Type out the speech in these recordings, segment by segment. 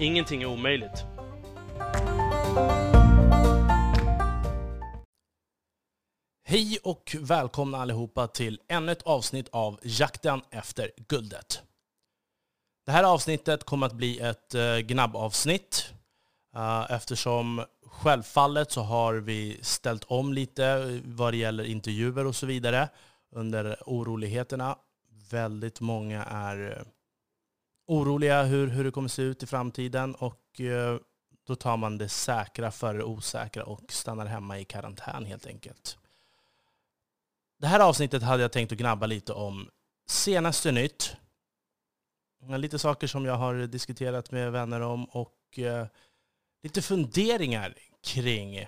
Ingenting är omöjligt. Hej och välkomna allihopa till ännu ett avsnitt av Jakten efter guldet. Det här avsnittet kommer att bli ett eh, gnabbavsnitt eh, eftersom självfallet så har vi ställt om lite eh, vad det gäller intervjuer och så vidare under oroligheterna. Väldigt många är oroliga hur, hur det kommer se ut i framtiden och eh, då tar man det säkra före det osäkra och stannar hemma i karantän helt enkelt. Det här avsnittet hade jag tänkt att gnabba lite om senaste nytt. Lite saker som jag har diskuterat med vänner om och eh, lite funderingar kring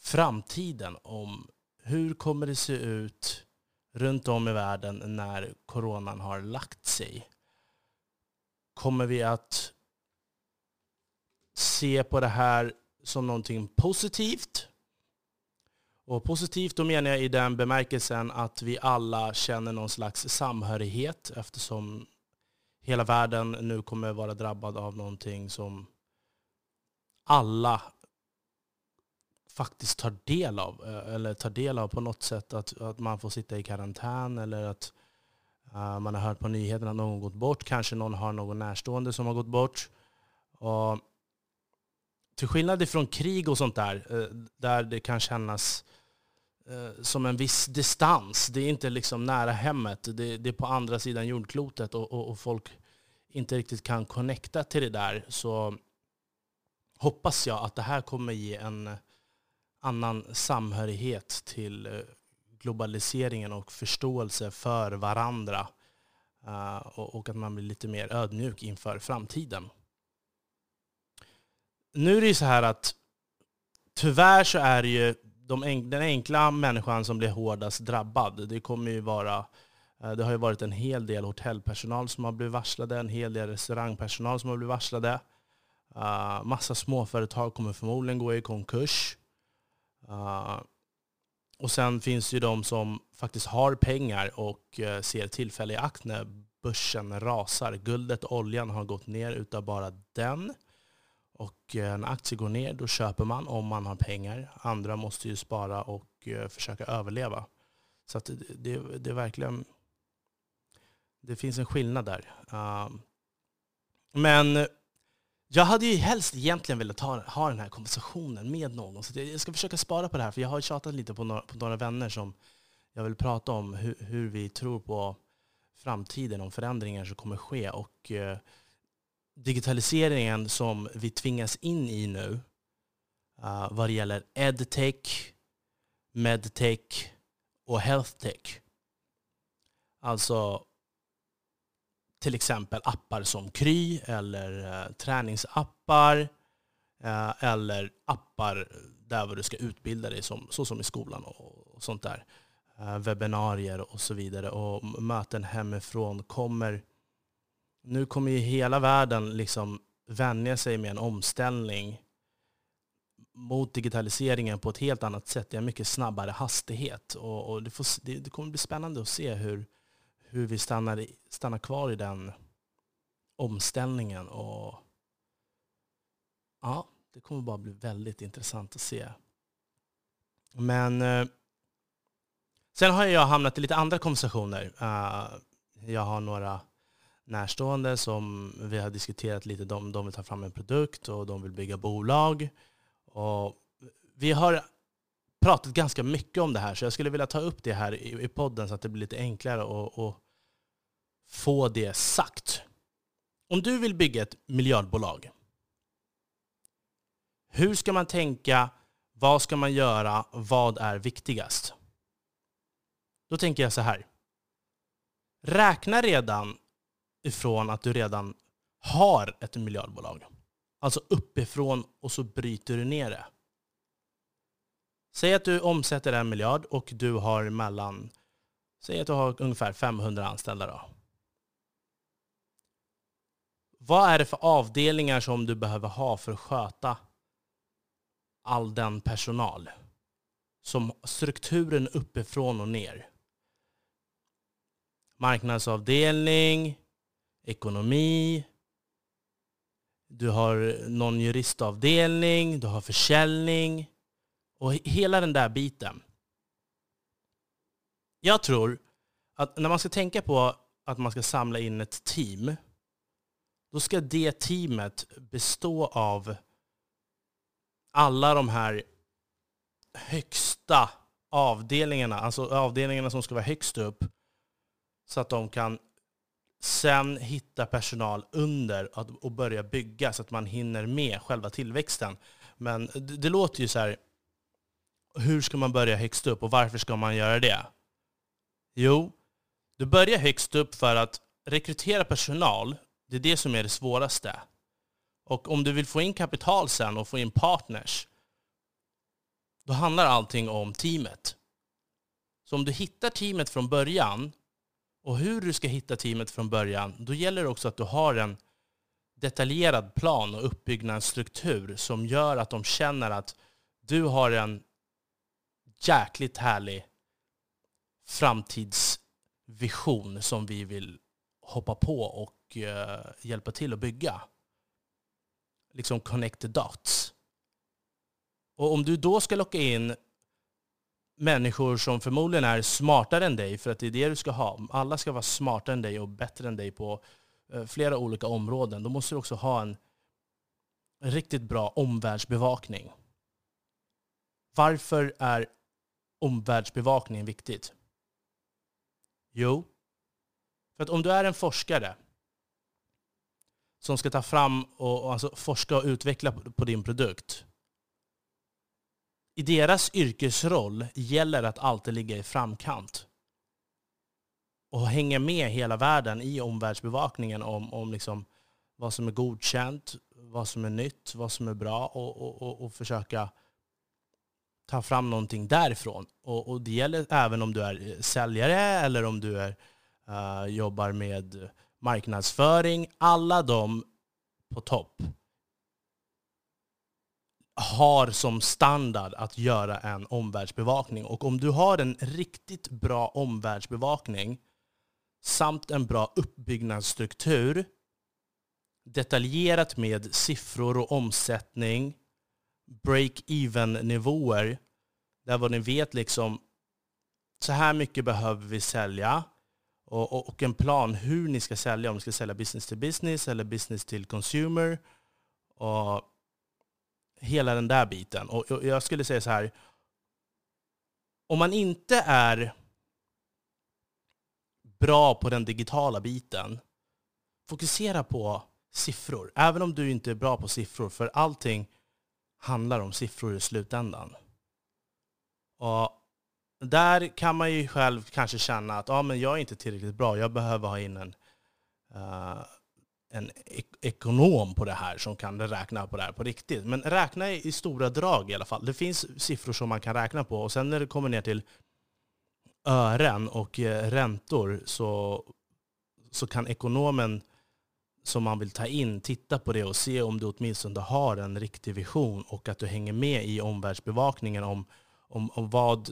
framtiden om hur kommer det se ut runt om i världen när coronan har lagt sig. Kommer vi att se på det här som någonting positivt och positivt då menar jag i den bemärkelsen att vi alla känner någon slags samhörighet eftersom hela världen nu kommer vara drabbad av någonting som alla faktiskt tar del av. Eh, eller tar del av på något sätt. Att, att man får sitta i karantän eller att Eh, man har hört på nyheterna att någon gått bort. Kanske någon har någon närstående som har gått bort. Och till skillnad ifrån krig och sånt där, eh, där det kan kännas eh, som en viss distans. Det är inte liksom nära hemmet. Det, är på andra sidan jordklotet och, folk inte riktigt kan connecta till det där. Så hoppas jag att det här kommer ge en annan samhörighet till globaliseringen och förståelse för varandra. Eh, och, att man blir lite mer ödmjuk inför framtiden. Nu är det ju så här att tyvärr så är det ju de, den enkla människan som blir hårdast drabbad, det kommer ju vara eh, det har ju varit en hel del hotellpersonal som har blivit varslade, en hel del restaurangpersonal som har blivit varslade. Uh, massa småföretag kommer förmodligen gå i konkurs. Uh, och sen finns ju de som faktiskt har pengar och eh, ser tillfälle i akt när börsen rasar. Guldet och oljan har gått ner utav bara den. Och eh, när aktier går ner, då köper man om man har pengar. Andra måste ju spara och eh, försöka överleva. Så det, det, det, är verkligen... Det finns en skillnad där. Ehm, men jag hade ju helst egentligen velat ha, ha den här konversationen med någon. Så jag ska försöka spara på det här, för jag har tjatat lite på några, på några vänner som jag vill prata om hur, hur, vi tror på framtiden, om förändringar som kommer ske. Och eh, digitaliseringen som vi tvingas in i nu uh, vad det gäller edtech, medtech och healthtech. Alltså till exempel appar som Kry eller eh, träningsappar eh, eller appar där du ska utbilda dig som, så som i skolan och, och sånt där. Eh, webbinarier och så vidare och möten hemifrån kommer nu kommer ju hela världen liksom vänja sig med en omställning mot digitaliseringen på ett helt annat sätt, Det är en mycket snabbare hastighet. Och, och det, får, det, det, kommer bli spännande att se hur, hur vi stannar, stannar kvar i den omställningen. Och, ja, det kommer bara bli väldigt intressant att se. Men eh, sen har jag hamnat i lite andra konversationer. Uh, jag har några närstående som vi har diskuterat lite. De, de vill ta fram en produkt och de vill bygga bolag. Och vi har pratat ganska mycket om det här, så jag skulle vilja ta upp det här i, i podden så att det blir lite enklare att få det sagt. Om du vill bygga ett miljardbolag, hur ska man tänka? Vad ska man göra? Vad är viktigast? Då tänker jag så här. Räkna redan ifrån att du redan har ett miljardbolag. Alltså uppifrån och så bryter du ner det. Säg att du omsätter en miljard och du har mellan, säg att du har ungefär 500 anställda då. Vad är det för avdelningar som du behöver ha för att sköta all den personal? Som strukturen uppifrån och ner. Marknadsavdelning, ekonomi, du har någon juristavdelning, du har försäljning och hela den där biten. Jag tror att när man ska tänka på att man ska samla in ett team, då ska det teamet bestå av alla de här högsta avdelningarna, alltså avdelningarna som ska vara högst upp, så att de kan sen hitta personal under och börja bygga så att man hinner med själva tillväxten. Men det, det låter ju så här, hur ska man börja högst upp och varför ska man göra det? Jo, du börjar högst upp för att rekrytera personal, det är det som är det svåraste. Och om du vill få in kapital sen och få in partners, då handlar allting om teamet. Så om du hittar teamet från början och hur du ska hitta teamet från början, då gäller det också att du har en detaljerad plan och uppbyggnadsstruktur som gör att de känner att du har en jäkligt härlig framtidsvision som vi vill hoppa på och uh, eh, hjälpa till att bygga. Liksom connect the dots. Och om du då ska locka in människor som förmodligen är smartare än dig, för att det är det du ska ha. Alla ska vara smartare än dig och bättre än dig på eh, flera olika områden. Då måste du också ha en riktigt bra omvärldsbevakning. Varför är omvärldsbevakning viktigt? Jo, för att om du är en forskare som ska ta fram och alltså forska och utveckla på din produkt. I deras yrkesroll gäller att alltid ligga i framkant och hänga med hela världen i omvärldsbevakningen om, om liksom vad som är godkänt, vad som är nytt, vad som är bra och, och, och, och försöka ta fram någonting därifrån. Och, och, det gäller även om du är säljare eller om du är, uh, jobbar med marknadsföring. Alla de på topp har som standard att göra en omvärldsbevakning. Och om du har en riktigt bra omvärldsbevakning samt en bra uppbyggnadsstruktur detaljerat med siffror och omsättning break-even-nivåer. Där vad ni vet liksom, så här mycket behöver vi sälja. Och, och, och, en plan hur ni ska sälja, om ni ska sälja business to business eller business till consumer. Och hela den där biten. Och, och jag skulle säga så här, om man inte är bra på den digitala biten, fokusera på siffror. Även om du inte är bra på siffror, för allting handlar om siffror i slutändan. Och där kan man ju själv kanske känna att ah, men jag är inte tillräckligt bra, jag behöver ha in en, uh, en ek ekonom på det här som kan räkna på det här på riktigt. Men räkna i stora drag i alla fall. Det finns siffror som man kan räkna på och sen när det kommer ner till ören och eh, räntor så, så kan ekonomen som man vill ta in, titta på det och se om du åtminstone har en riktig vision och att du hänger med i omvärldsbevakningen om, om, om vad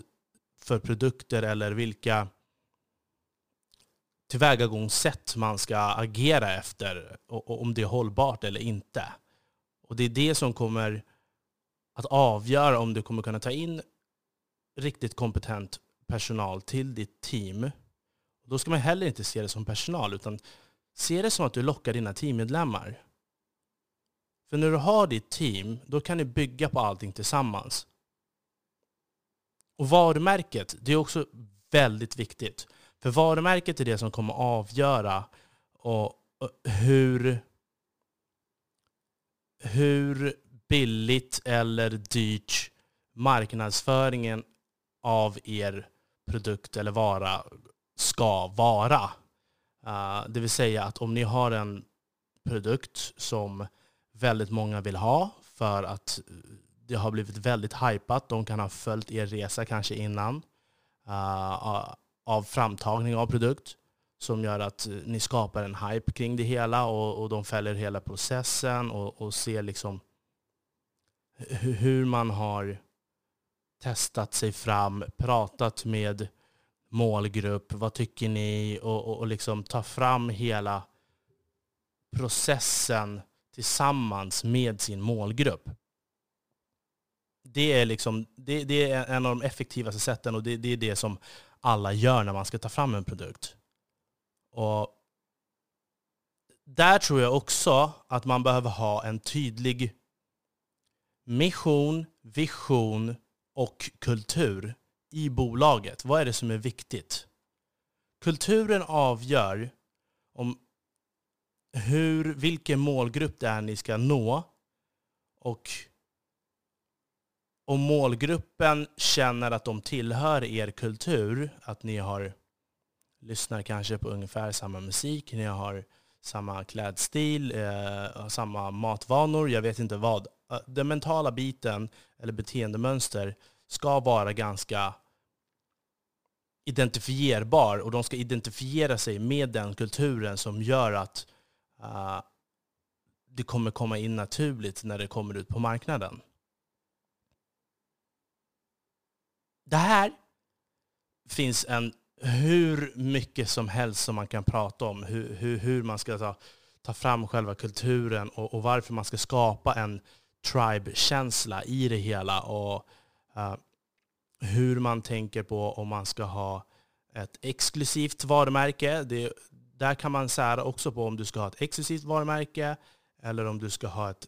för produkter eller vilka tillvägagångssätt man ska agera efter och, och om det är hållbart eller inte. Och det är det som kommer att avgöra om du kommer kunna ta in riktigt kompetent personal till ditt team. Då ska man heller inte se det som personal, utan Se det som att du lockar dina teammedlemmar. För när du har ditt team, då kan ni bygga på allting tillsammans. Och varumärket, det är också väldigt viktigt. För varumärket är det som kommer avgöra och, hur, hur billigt eller dyrt marknadsföringen av er produkt eller vara ska vara. Uh, det vill säga att om ni har en produkt som väldigt många vill ha för att det har blivit väldigt hypat. De kan ha följt er resa kanske innan uh, av framtagning av produkt som gör att eh, ni skapar en hype kring det hela och, och de följer hela processen och, och ser liksom hur man har testat sig fram, pratat med målgrupp, vad tycker ni? Och, och, och liksom ta fram hela processen tillsammans med sin målgrupp. Det är, liksom, det, det är en av de effektivaste sätten och det, det, är det som alla gör när man ska ta fram en produkt. Och där tror jag också att man behöver ha en tydlig mission, vision och kultur i bolaget. Vad är det som är viktigt? Kulturen avgör om hur, vilken målgrupp det är ni ska nå. Och om målgruppen känner att de tillhör er kultur, att ni har lyssnar kanske på ungefär samma musik, ni har samma klädstil, eh, samma matvanor, jag vet inte vad. Eh, den mentala biten, eller beteendemönster, ska vara ganska identifierbar och de ska identifiera sig med den kulturen som gör att uh, det kommer komma in naturligt när det kommer ut på marknaden. Det här finns en hur mycket som helst som man kan prata om. Hur, hur, hur man ska ta, ta fram själva kulturen och, och varför man ska skapa en tribe-känsla i det hela. Och uh, hur man tänker på om man ska ha ett exklusivt varumärke. Det, där kan man sära också på om du ska ha ett exklusivt varumärke eller om du ska ha ett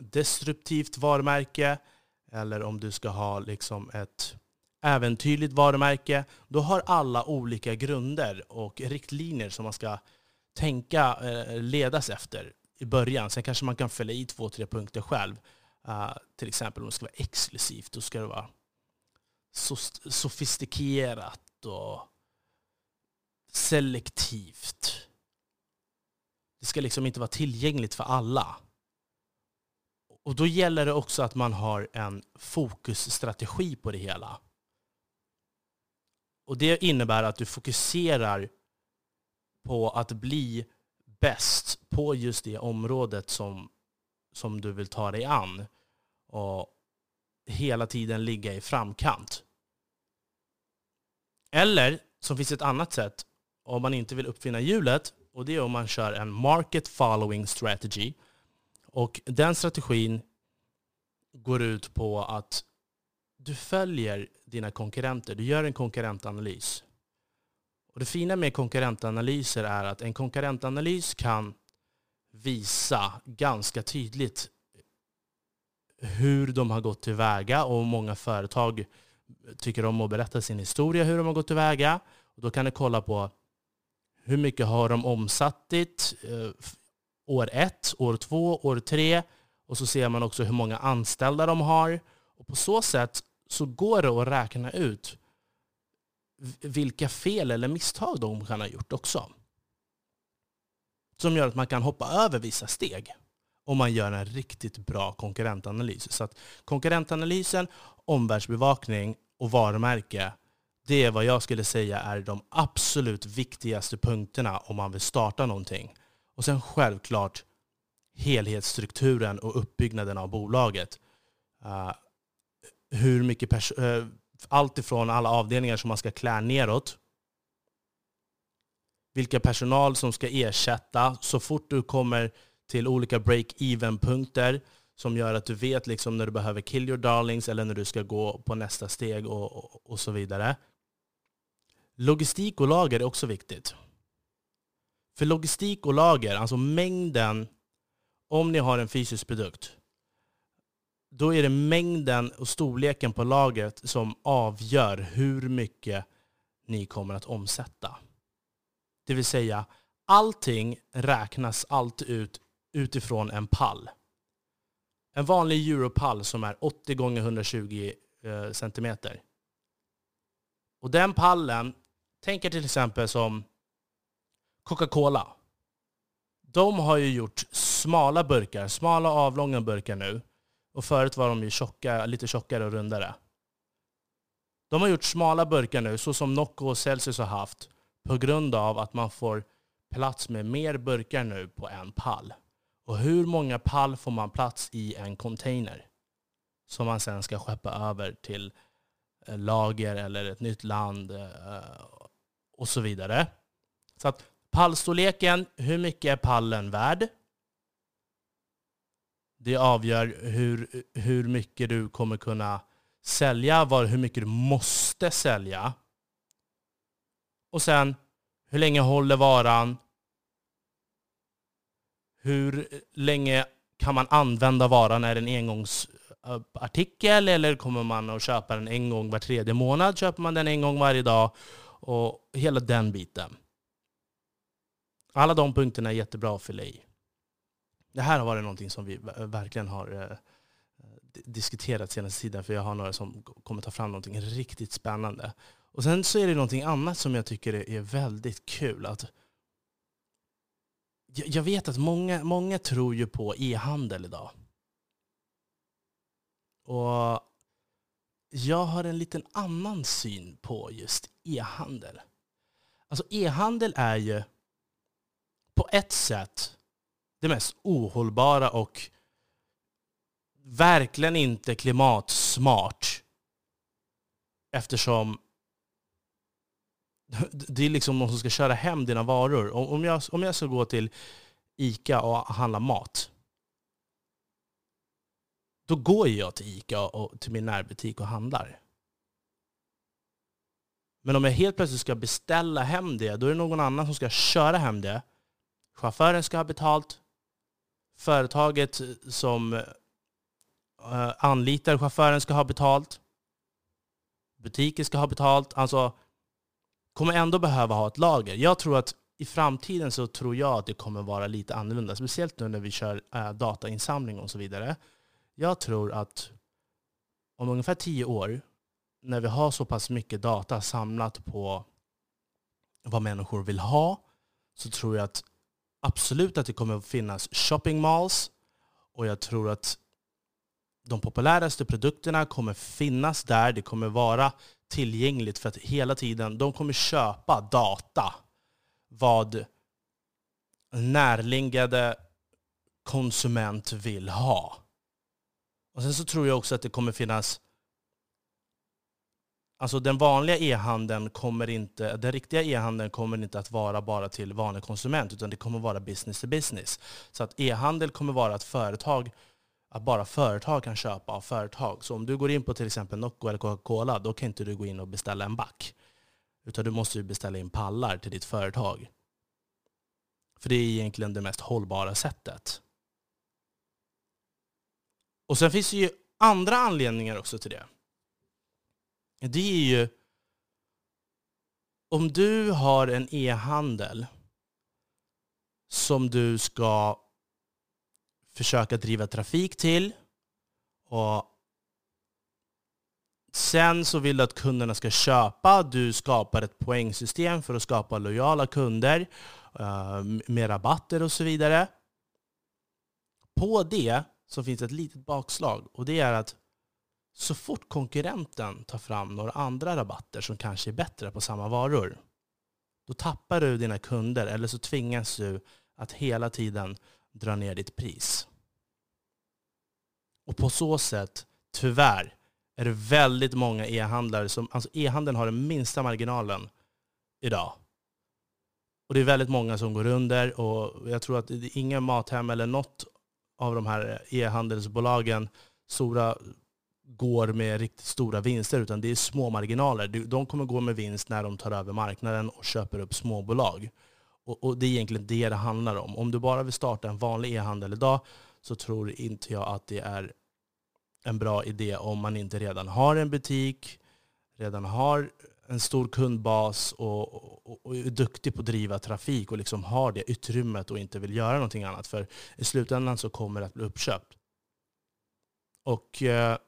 destruktivt varumärke eller om du ska ha liksom ett äventyrligt varumärke. Då har alla olika grunder och riktlinjer som man ska tänka eh, ledas efter i början. Sen kanske man kan fälla i två, tre punkter själv. Uh, till exempel om det ska vara exklusivt, då ska det vara sofistikerat och selektivt. Det ska liksom inte vara tillgängligt för alla. Och då gäller det också att man har en fokusstrategi på det hela. Och det innebär att du fokuserar på att bli bäst på just det området som, som du vill ta dig an. Och hela tiden ligga i framkant. Eller, som finns ett annat sätt, om man inte vill uppfinna hjulet, och det är om man kör en market following strategy. Och den strategin går ut på att du följer dina konkurrenter. Du gör en konkurrentanalys. Och det fina med konkurrentanalyser är att en konkurrentanalys kan visa ganska tydligt hur de har gått tillväga och många företag tycker om att berätta sin historia hur de har gått tillväga. Och då kan du kolla på hur mycket har de omsattit eh, år ett, år två, år tre och så ser man också hur många anställda de har. Och på så sätt så går det att räkna ut vilka fel eller misstag de kan ha gjort också. Som gör att man kan hoppa över vissa steg om man gör en riktigt bra konkurrentanalys. Så att konkurrentanalysen, omvärldsbevakning och varumärke, det är vad jag skulle säga är de absolut viktigaste punkterna om man vill starta någonting. Och sen självklart helhetsstrukturen och uppbyggnaden av bolaget. Ah, hur mycket pers- eh, allt ifrån alla avdelningar som man ska klä neråt, vilka personal som ska ersätta, så fort du kommer till olika break-even-punkter som gör att du vet liksom när du behöver kill your darlings eller när du ska gå på nästa steg och, och, och så vidare. Logistik och lager är också viktigt. För logistik och lager, alltså mängden, om ni har en fysisk produkt, då är det mängden och storleken på lagret som avgör hur mycket ni kommer att omsätta. Det vill säga, allting räknas alltid ut utifrån en pall. En vanlig europall som är 80 gånger 120 cm. Eh, centimeter. Och den pallen, tänk er till exempel som Coca-Cola. De har ju gjort smala burkar, smala avlånga burkar nu. Och förut var de ju tjocka, lite tjockare och rundare. De har gjort smala burkar nu, så som Nocco och Celsius har haft, på grund av att man får plats med mer burkar nu på en pall. Och hur många pall får man plats i en container? Som man sen ska skeppa över till eh, lager eller ett nytt land eh, och så vidare. Så att pallstorleken, hur mycket är pallen värd? Det avgör hur, hur mycket du kommer kunna sälja, var, hur mycket du måste sälja. Och sen, hur länge håller varan? Hur länge kan man använda varan? Är det en engångsartikel eller kommer man att köpa den en gång var tredje månad? Köper man den en gång varje dag? Och hela den biten. Alla de punkterna är jättebra att fylla i. Det här har varit någonting som vi verkligen har eh, diskuterat senaste tiden, för jag har några som kommer ta fram någonting riktigt spännande. Och sen så är det någonting annat som jag tycker är väldigt kul. Att jag vet att många, många tror ju på e-handel idag. Och jag har en liten annan syn på just e-handel. Alltså e-handel är ju på ett sätt det mest ohållbara och verkligen inte klimatsmart. Eftersom det är liksom någon som ska köra hem dina varor. Om jag, om jag ska gå till ICA och handla mat, då går jag till ICA och till min närbutik och handlar. Men om jag helt plötsligt ska beställa hem det, då är det någon annan som ska köra hem det. Chauffören ska ha betalt. Företaget som uh, anlitar chauffören ska ha betalt. Butiken ska ha betalt. Alltså, kommer ändå behöva ha ett lager. Jag tror att i framtiden så tror jag att det kommer vara lite annorlunda. Speciellt nu när vi kör uh, datainsamling och så vidare. Jag tror att om ungefär tio år, när vi har så pass mycket data samlat på vad människor vill ha, så tror jag att absolut att det kommer att finnas shopping malls. Och jag tror att de populäraste produkterna kommer finnas där. Det kommer vara tillgängligt för att hela tiden, de kommer köpa data. Vad närliggande konsument vill ha. Och sen så tror jag också att det kommer finnas Alltså den vanliga e-handeln kommer inte, den riktiga e-handeln kommer inte att vara bara till vanlig konsument, utan det kommer vara business to business. Så att e-handel kommer vara att företag att bara företag kan köpa av företag. Så om du går in på till exempel Nocco eller Coca-Cola, då kan inte du gå in och beställa en back. Utan du måste beställa in pallar till ditt företag. För det är egentligen det mest hållbara sättet. Och sen finns det ju andra anledningar också till det. Det är ju om du har en e-handel som du ska försöka driva trafik till. Och sen så vill du att kunderna ska köpa. Du skapar ett poängsystem för att skapa lojala kunder eh, med rabatter och så vidare. På det så finns ett litet bakslag och det är att så fort konkurrenten tar fram några andra rabatter som kanske är bättre på samma varor, då tappar du dina kunder eller så tvingas du att hela tiden dra ner ditt pris. Och på så sätt, tyvärr, är det väldigt många e-handlare som... Alltså e-handeln har den minsta marginalen idag. Och det är väldigt många som går under och jag tror att det är inga Mathem eller något av de här e-handelsbolagen, stora, går med riktigt stora vinster, utan det är små marginaler. De kommer gå med vinst när de tar över marknaden och köper upp småbolag. Och, och det är egentligen det det handlar om. Om du bara vill starta en vanlig e-handel idag så tror inte jag att det är en bra idé om man inte redan har en butik, redan har en stor kundbas och, och, och, är duktig på att driva trafik och liksom har det utrymmet och inte vill göra någonting annat. För i slutändan så kommer det att bli uppköpt. Och eh,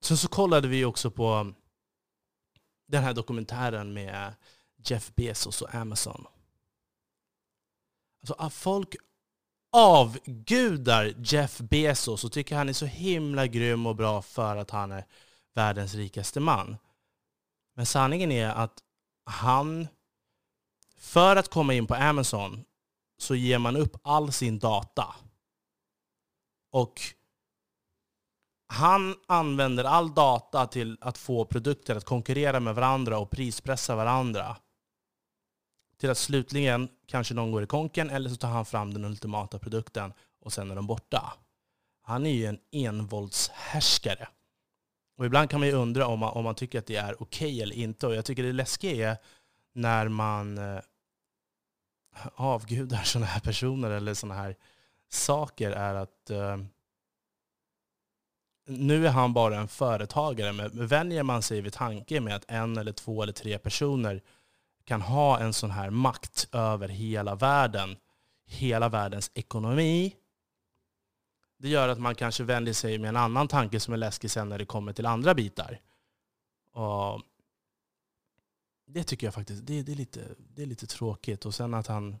sen så kollade vi också på um, den här dokumentären med uh, Jeff Bezos och Amazon. Alltså, folk avgudar Jeff Bezos och tycker han är så himla grym och bra för att han är världens rikaste man. Men sanningen är att han, för att komma in på Amazon, så ger man upp all sin data. Och han använder all data till att få produkter att konkurrera med varandra och prispressa varandra. Till att slutligen kanske någon går i konken eller så tar han fram den ultimata produkten och sen är de borta. Han är ju en envåldshärskare. Och ibland kan man ju undra om man, om man tycker att det är okej okay eller inte. Och jag tycker det läskiga är när man eh, avgudar sådana här personer eller sådana här saker är att eh, nu är han bara en företagare, men vänjer man sig vid tanken med att en eller två eller tre personer kan ha en sån här makt över hela världen, hela världens ekonomi, det gör att man kanske vänjer sig med en annan tanke som är läskig sen när det kommer till andra bitar. Och det tycker jag faktiskt det, det, är lite, det är lite tråkigt. Och sen att han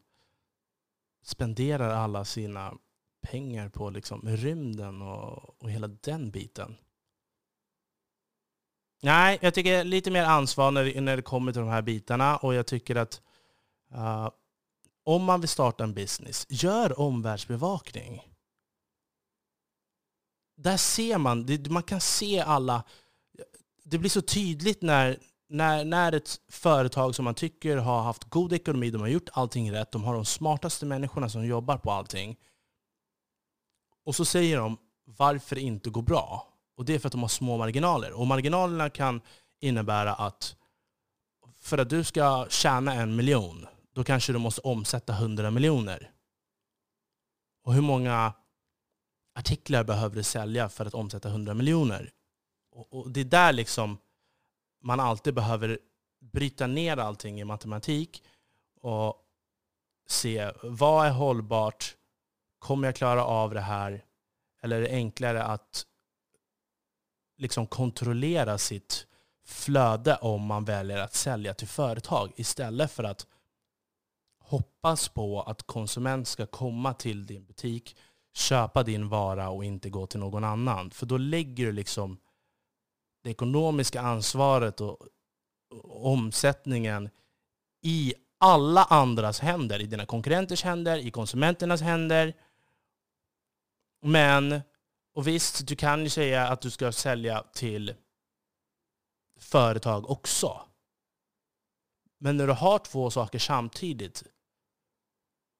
spenderar alla sina pengar på liksom rymden och, och hela den biten. Nej, jag tycker lite mer ansvar när det, när det kommer till de här bitarna. Och jag tycker att uh, om man vill starta en business, gör omvärldsbevakning. Där ser man, det, man kan se alla. Det blir så tydligt när, när, när ett företag som man tycker har haft god ekonomi, de har gjort allting rätt, de har de smartaste människorna som jobbar på allting. Och så säger de varför det inte går bra. Och det är för att de har små marginaler. Och marginalerna kan innebära att för att du ska tjäna en miljon, då kanske du måste omsätta hundra miljoner. Och hur många artiklar behöver du sälja för att omsätta hundra miljoner? Och, och det är där liksom man alltid behöver bryta ner allting i matematik och se vad är hållbart, kommer jag klara av det här? Eller är det enklare att liksom kontrollera sitt flöde om man väljer att sälja till företag istället för att hoppas på att konsument ska komma till din butik, köpa din vara och inte gå till någon annan. För då lägger du liksom det ekonomiska ansvaret och, omsättningen i alla andras händer. I dina konkurrenters händer, i konsumenternas händer. Men, och visst, du kan ju säga att du ska sälja till företag också. Men när du har två saker samtidigt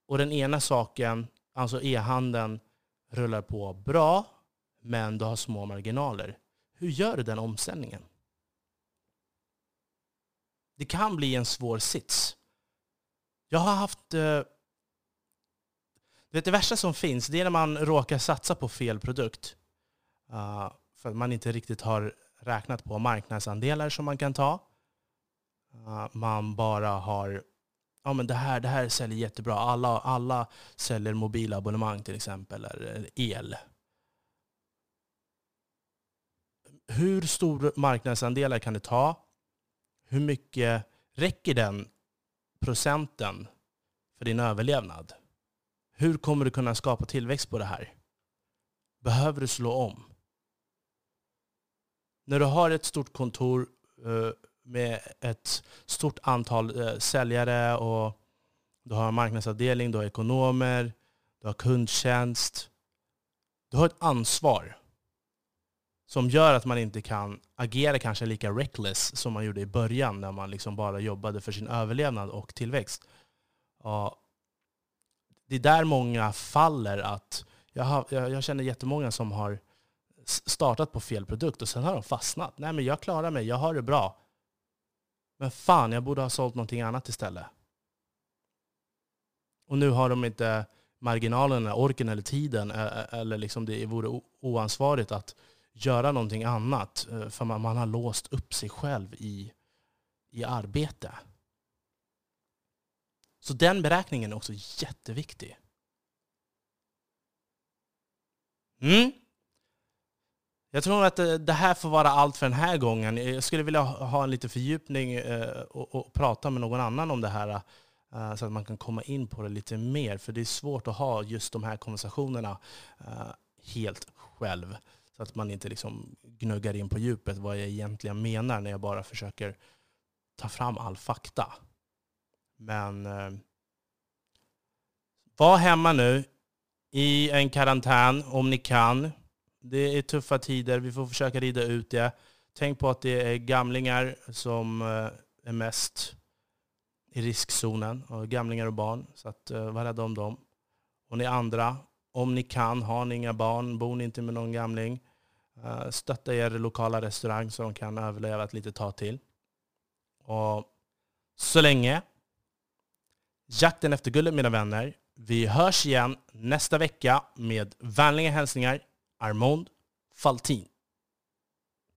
och den ena saken, alltså e-handeln, rullar på bra, men du har små marginaler. Hur gör du den omställningen? Det kan bli en svår sits. Jag har haft... Eh, Vet, det värsta som finns det är när man råkar satsa på fel produkt. Uh, för att man inte riktigt har räknat på marknadsandelar som man kan ta. Uh, man bara har ja, men det, här, det här säljer jättebra. Alla, alla säljer mobilabonnemang till exempel, eller el. Hur stor marknadsandelar kan det ta? Hur mycket räcker den procenten för din överlevnad? Hur kommer du kunna skapa tillväxt på det här? Behöver du slå om? När du har ett stort kontor eh, med ett stort antal eh, säljare och du har en marknadsavdelning, du har ekonomer, du har kundtjänst. Du har ett ansvar som gör att man inte kan agera kanske lika reckless som man gjorde i början när man liksom bara jobbade för sin överlevnad och tillväxt det är där många faller. att jag, har, jag, jag känner jättemånga som har startat på fel produkt och sen har de fastnat. Nej men jag klarar mig, jag har det bra. Men fan, jag borde ha sålt någonting annat istället. Och nu har de inte marginalerna, orken eller tiden, eller liksom det vore oansvarigt att göra någonting annat. Eh, för man, man har låst upp sig själv i, i arbete. Så den beräkningen är också jätteviktig. Mm. Jag tror att eh, det här får vara allt för den här gången. Jag skulle vilja ha en liten fördjupning eh, och, prata med någon annan om det här. Eh, så att man kan komma in på det lite mer. För det är svårt att ha just de här konversationerna helt själv. Så att man inte liksom gnuggar in på djupet vad jag egentligen menar när jag bara försöker ta fram all fakta. Men eh, var hemma nu i en karantän om ni kan. Det är tuffa tider, vi får försöka rida ut det. Tänk på att det är gamlingar som eh, är mest i riskzonen, och gamlingar och barn. Så att, eh, var rädda om dem. Och ni andra, om ni kan, har ni inga barn, bor ni inte med någon gamling, eh, stötta er lokala restaurang så de kan överleva ett litet tag till. Och så länge, jakten efter guldet mina vänner. Vi hörs igen nästa vecka med vänliga hälsningar Armond Faltin.